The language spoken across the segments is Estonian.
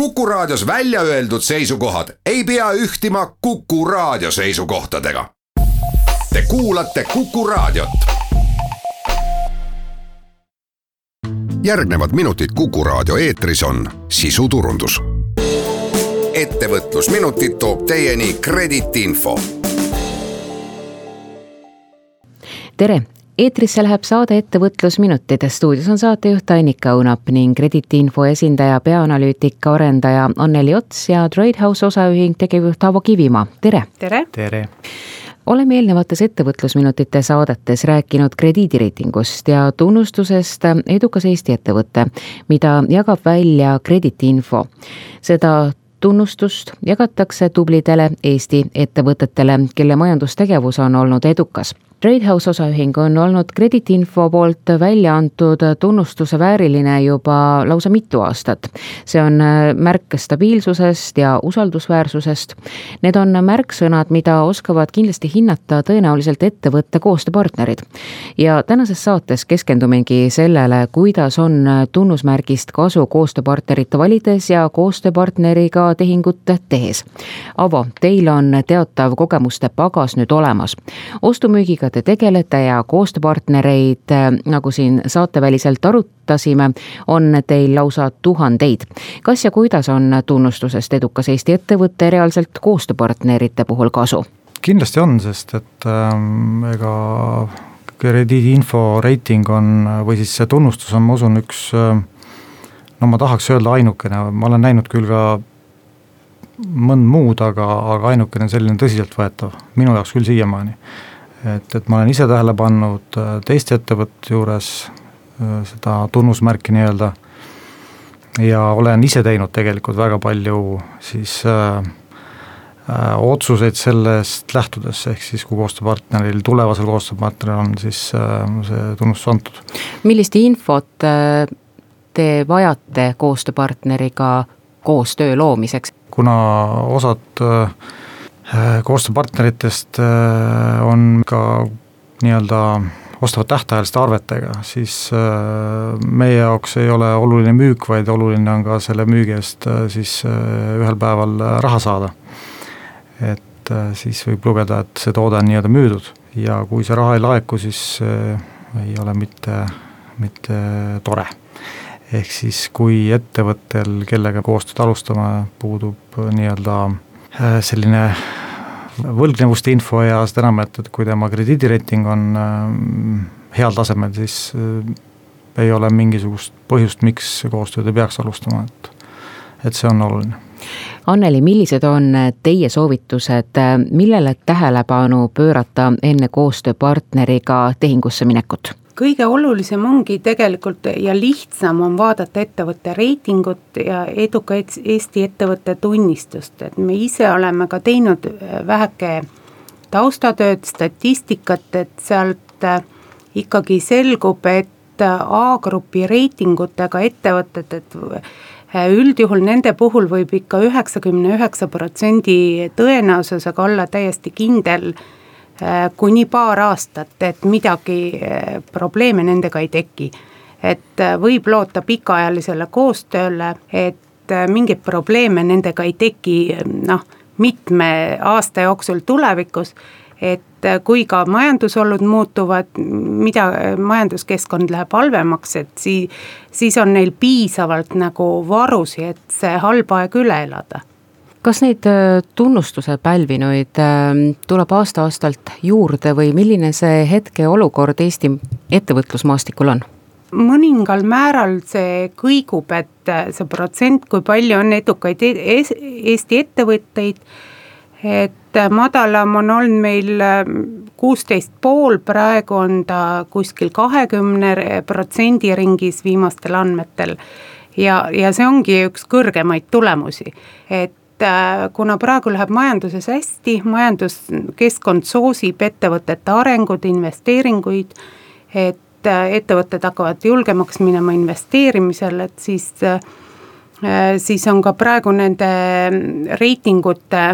Kuku Raadios välja öeldud seisukohad ei pea ühtima Kuku Raadio seisukohtadega. Te kuulate Kuku Raadiot. järgnevad minutid Kuku Raadio eetris on sisuturundus. ettevõtlusminutid toob teieni Kredit Info. tere eetrisse läheb saade Ettevõtlusminutid, stuudios on saatejuht Annika Õunap ning krediitinfo esindaja, peaanalüütika arendaja Anneli Ots ja Tradehouse osaühing tegevjuht Aavo Kivimaa, tere! tere! tere! oleme eelnevates Ettevõtlusminutite saadetes rääkinud krediidireitingust ja tunnustusest Edukas Eesti ettevõte, mida jagab välja krediitinfo. seda tunnustust jagatakse tublidele Eesti ettevõtetele, kelle majandustegevus on olnud edukas Tradehouse osaühing on olnud krediitinfo poolt välja antud tunnustuse vääriline juba lausa mitu aastat. see on äh, märk stabiilsusest ja usaldusväärsusest. Need on märksõnad, mida oskavad kindlasti hinnata tõenäoliselt ettevõtte koostööpartnerid. ja tänases saates keskendumegi sellele, kuidas on tunnusmärgist kasu koostööpartnerit valides ja koostööpartneriga tehingut tehes. Avo, teil on teatav kogemuste pagas nüüd olemas. ostu-müügiga millega te tegelete ja koostööpartnereid, äh, nagu siin saateväliselt arutasime, on teil lausa tuhandeid. kas ja kuidas on tunnustusest edukas Eesti ettevõte reaalselt koostööpartnerite puhul kasu? kindlasti on, sest et ähm, ega krediidiinfo reiting on või siis see tunnustus on, ma usun, üks äh, no ma tahaks öelda ainukene, ma olen näinud küll ka mõnd muud, aga, aga ainukene selline tõsiseltvõetav, minu jaoks küll siiamaani et, et ma olen ise tähele pannud äh, teiste ettevõtete juures äh, seda tunnusmärki nii-öelda. ja olen ise teinud tegelikult väga palju siis äh, äh, otsuseid sellest lähtudes, ehk siis kui koostööpartneril, tulevasel koostööpartneril on siis äh, see tunnustus antud. millist infot äh, te vajate koostööpartneriga koostöö loomiseks? kuna osad äh, Äh, koostööpartneritest äh, on ka nii-öelda ostavad tähtajaliste arvetega, siis äh, meie jaoks ei ole oluline müük, vaid oluline on ka selle müügi eest siis ühel päeval raha saada. et siis võib lugeda, et see toode on nii-öelda müüdud ja kui see raha ei laeku, siis ei ole mitte, mitte tore. ehk siis, kui ettevõttel, kellega koostööd alustama, puudub nii-öelda Äh, selline võlgnevuste info ja seda enam, et, et kui tema krediidireiting on äh, heal tasemel, siis äh, ei ole mingisugust põhjust, miks koostööd ei peaks alustama, et, et see on oluline. Anneli, millised on teie soovitused, millele tähelepanu pöörata enne koostööpartneriga tehingusse minekut? Kõige olulisem ongi tegelikult ja lihtsam on vaadata ettevõtte reitingut ja eduka Eesti ettevõtte tunnistust, et me ise oleme ka teinud äh, väheke taustatööd, statistikat, et sealt äh, ikkagi selgub, et äh, A-grupi reitingutega ettevõtted, et üldjuhul nende puhul võib ikka üheksakümne üheksa protsendi tõenäosusega olla täiesti kindel kuni paar aastat, et midagi äh, probleeme nendega ei teki. et äh, võib loota pikaajalisele koostööle, et mingeid probleeme nendega ei teki noh, mitme aasta jooksul tulevikus et kui ka majandusolud muutuvad, mida majanduskeskkond läheb halvemaks, et sii-, siis on neil piisavalt nagu varusi, et see halb aeg üle elada kas neid äh, tunnustuse pälvinuid ähm, tuleb aasta-aastalt juurde või milline see hetkeolukord Eesti ettevõtlusmaastikul on? mõningal määral see kõigub, et äh, see protsent, kui palju on edukaid e-, Eesti ettevõtteid, et äh, madalam on olnud meil kuusteist pool, praegu on ta kuskil kahekümne protsendi ringis viimastel andmetel. ja, ja see ongi üks kõrgemaid tulemusi, et Äh, kuna praegu läheb majanduses hästi, majanduskeskkond soosib ettevõtete arengut, investeeringuid, et äh, ettevõtted hakkavad julgemaks minema investeerimisel, et siis, äh, siis on ka praegu nende reitingute,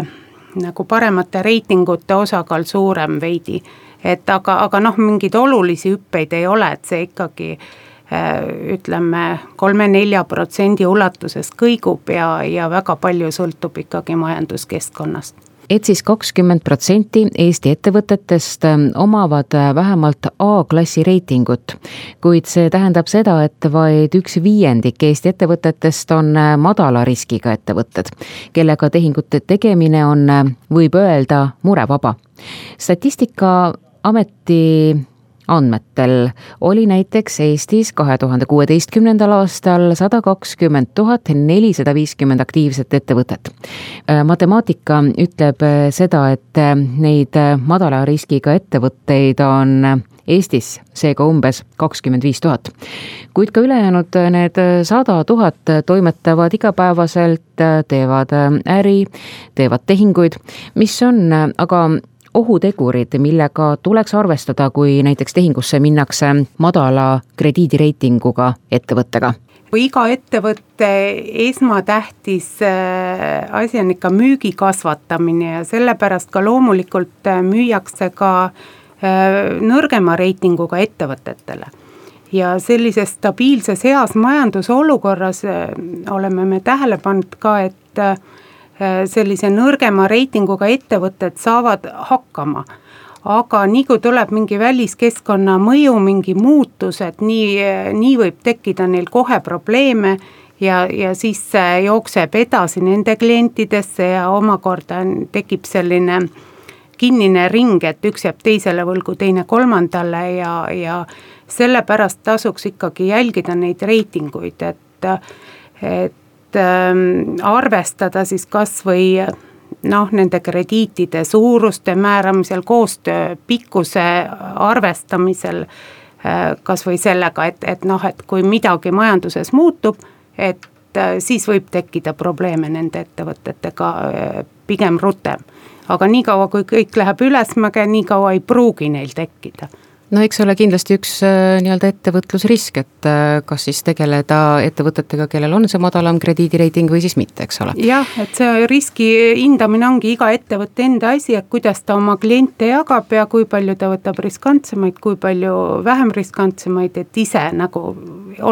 nagu paremate reitingute osakaal suurem veidi. et aga, aga noh, mingeid olulisi hüppeid ei ole, et see ikkagi ütleme, kolme-nelja protsendi ulatuses kõigub ja, ja väga palju sõltub ikkagi majanduskeskkonnast et siis kakskümmend protsenti Eesti ettevõtetest ähm, omavad äh, vähemalt A-klassi reitingut. kuid see tähendab seda, et vaid üks viiendik Eesti ettevõtetest on äh, madala riskiga ettevõtted, kellega tehingute tegemine on, äh, võib öelda, murevaba. statistikaameti andmetel oli näiteks Eestis kahe tuhande kuueteistkümnendal aastal sada kakskümmend tuhat nelisada viiskümmend aktiivset ettevõtet. Äh, matemaatika ütleb äh, seda, et äh, neid madala riskiga ettevõtteid on Eestis seega umbes kakskümmend viis tuhat. kuid ka ülejäänud need sada tuhat toimetavad igapäevaselt, teevad äri, teevad tehinguid, mis on aga ohutegurid, millega tuleks arvestada, kui näiteks tehingusse minnakse madala krediidireitinguga ettevõttega? iga ettevõtte esmatähtis äh, asi on ikka müügi kasvatamine ja sellepärast ka loomulikult äh, müüakse ka äh, nõrgema reitinguga ettevõtetele ja sellises stabiilses heas majandusolukorras oleme me tähele pannud ka, et sellise nõrgema reitinguga ettevõtted saavad hakkama. aga nii kui tuleb mingi väliskeskkonna mõju, mingi muutus, et nii, nii võib tekkida neil kohe probleeme ja, ja siis see jookseb edasi nende klientidesse ja omakorda tekib selline kinnine ring, et üks jääb teisele võlgu, teine kolmandale ja, ja sellepärast tasuks ikkagi jälgida neid reitinguid, et, et Ähm, arvestada siis kas või noh, nende krediitide suuruste määramisel, koostöö pikkuse arvestamisel, äh, kas või sellega, et, et noh, et kui midagi majanduses muutub, et äh, siis võib tekkida probleeme nende ettevõtetega äh, pigem rutem. aga niikaua, kui kõik läheb ülesmäge, nii kaua ei pruugi neil tekkida no eks ole kindlasti üks äh, nii-öelda ettevõtlusrisk, et äh, kas siis tegeleda ettevõtetega, kellel on see madalam krediidireiting või siis mitte, eks ole. jah, et see riski hindamine ongi iga ettevõtte enda asi, et kuidas ta oma kliente jagab ja kui palju ta võtab riskantsemaid, kui palju vähem riskantsemaid, et ise nagu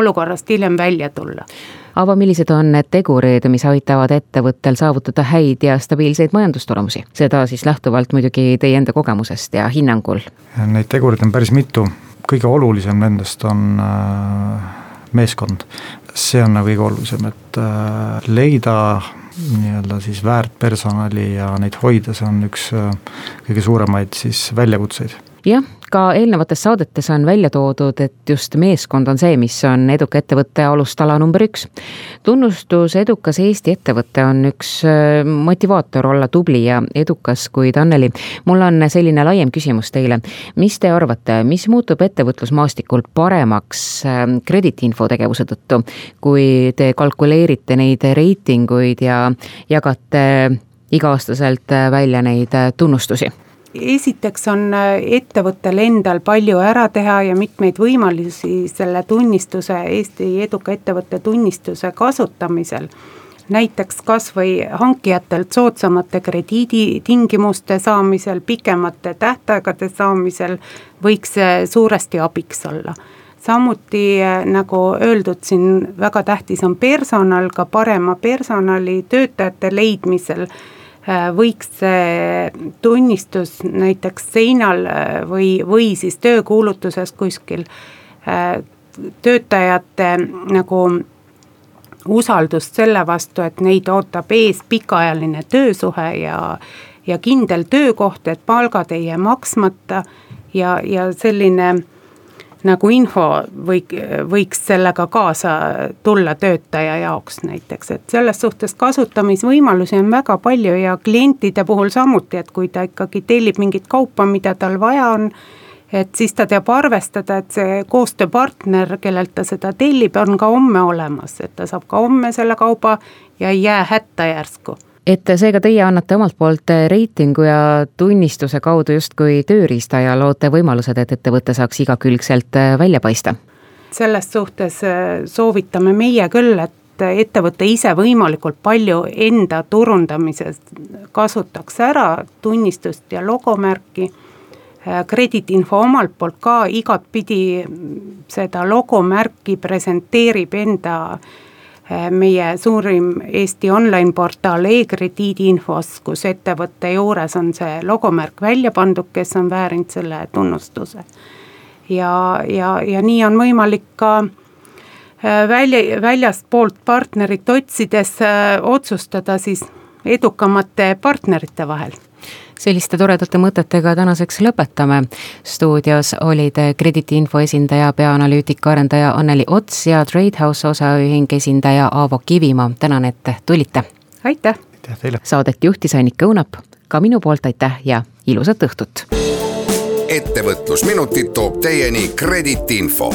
olukorrast hiljem välja tulla aga millised on need tegurid, mis aitavad ettevõttel saavutada häid ja stabiilseid majandustulemusi? seda siis lähtuvalt muidugi teie enda kogemusest ja hinnangul. Neid tegureid on päris mitu, kõige olulisem nendest on äh, meeskond. see on nagu kõige olulisem, et äh, leida nii-öelda siis väärt personali ja neid hoida, see on üks äh, kõige suuremaid siis väljakutseid jah, ka eelnevates saadetes on välja toodud, et just meeskond on see, mis on eduka ettevõtte alustala number üks. tunnustus edukas Eesti ettevõte on üks äh, motivaator olla tubli ja edukas, kuid Anneli, mul on selline laiem küsimus teile. mis te arvate, mis muutub ettevõtlusmaastikul paremaks äh, krediitinfo tegevuse tõttu, kui te kalkuleerite neid reitinguid ja jagate iga-aastaselt välja neid tunnustusi? Esiteks on äh, ettevõttel endal palju ära teha ja mitmeid võimalusi selle tunnistuse, Eesti eduka ettevõtte tunnistuse kasutamisel. näiteks kas või hankijatelt soodsamate krediiditingimuste saamisel, pikemate tähtaegade saamisel võiks see suuresti abiks olla samuti äh, nagu öeldud, siin väga tähtis on personal, ka parema personali töötajate leidmisel võiks see tunnistus näiteks seinal äh, või, või siis töökuulutuses kuskil äh, töötajate nagu usaldust selle vastu, et neid ootab ees pikaajaline töösuhe ja, ja kindel töökoht, et palgad ei jää maksmata ja, ja selline nagu info või, võiks sellega kaasa tulla töötaja jaoks näiteks, et selles suhtes kasutamisvõimalusi on väga palju ja klientide puhul samuti, et kui ta ikkagi tellib mingit kaupa, mida tal vaja on, et siis ta teab arvestada, et see koostööpartner, kellelt ta seda tellib, on ka homme olemas, et ta saab ka homme selle kauba ja ei jää hätta järsku et seega teie annate omalt poolt reitingu ja tunnistuse kaudu justkui tööriista ja loote võimalused, et ettevõte saaks igakülgselt äh, välja paista? selles suhtes äh, soovitame meie küll, et ettevõte ise võimalikult palju enda turundamises kasutaks ära tunnistust ja logomärki krediitinfo omalt poolt ka igatpidi seda logomärki presenteerib enda meie suurim Eesti online portaal e-krediidi infos, kus ettevõtte juures on see logomärk välja pandud, kes on väärinud selle tunnustuse. ja, ja, ja nii on võimalik ka välja, väljastpoolt partnerit otsides otsustada siis edukamate partnerite vahel selliste toredate mõtetega tänaseks lõpetame. stuudios olid krediidiinfo esindaja, peaanalüütika arendaja Anneli Ots ja Tradehouse osaühing esindaja Aavo Kivimaa, tänan, et tulite. aitäh. aitäh teile. Saadet juhtis Annika Õunap, ka minu poolt aitäh ja ilusat õhtut. ettevõtlusminutid toob teieni Kreditiinfo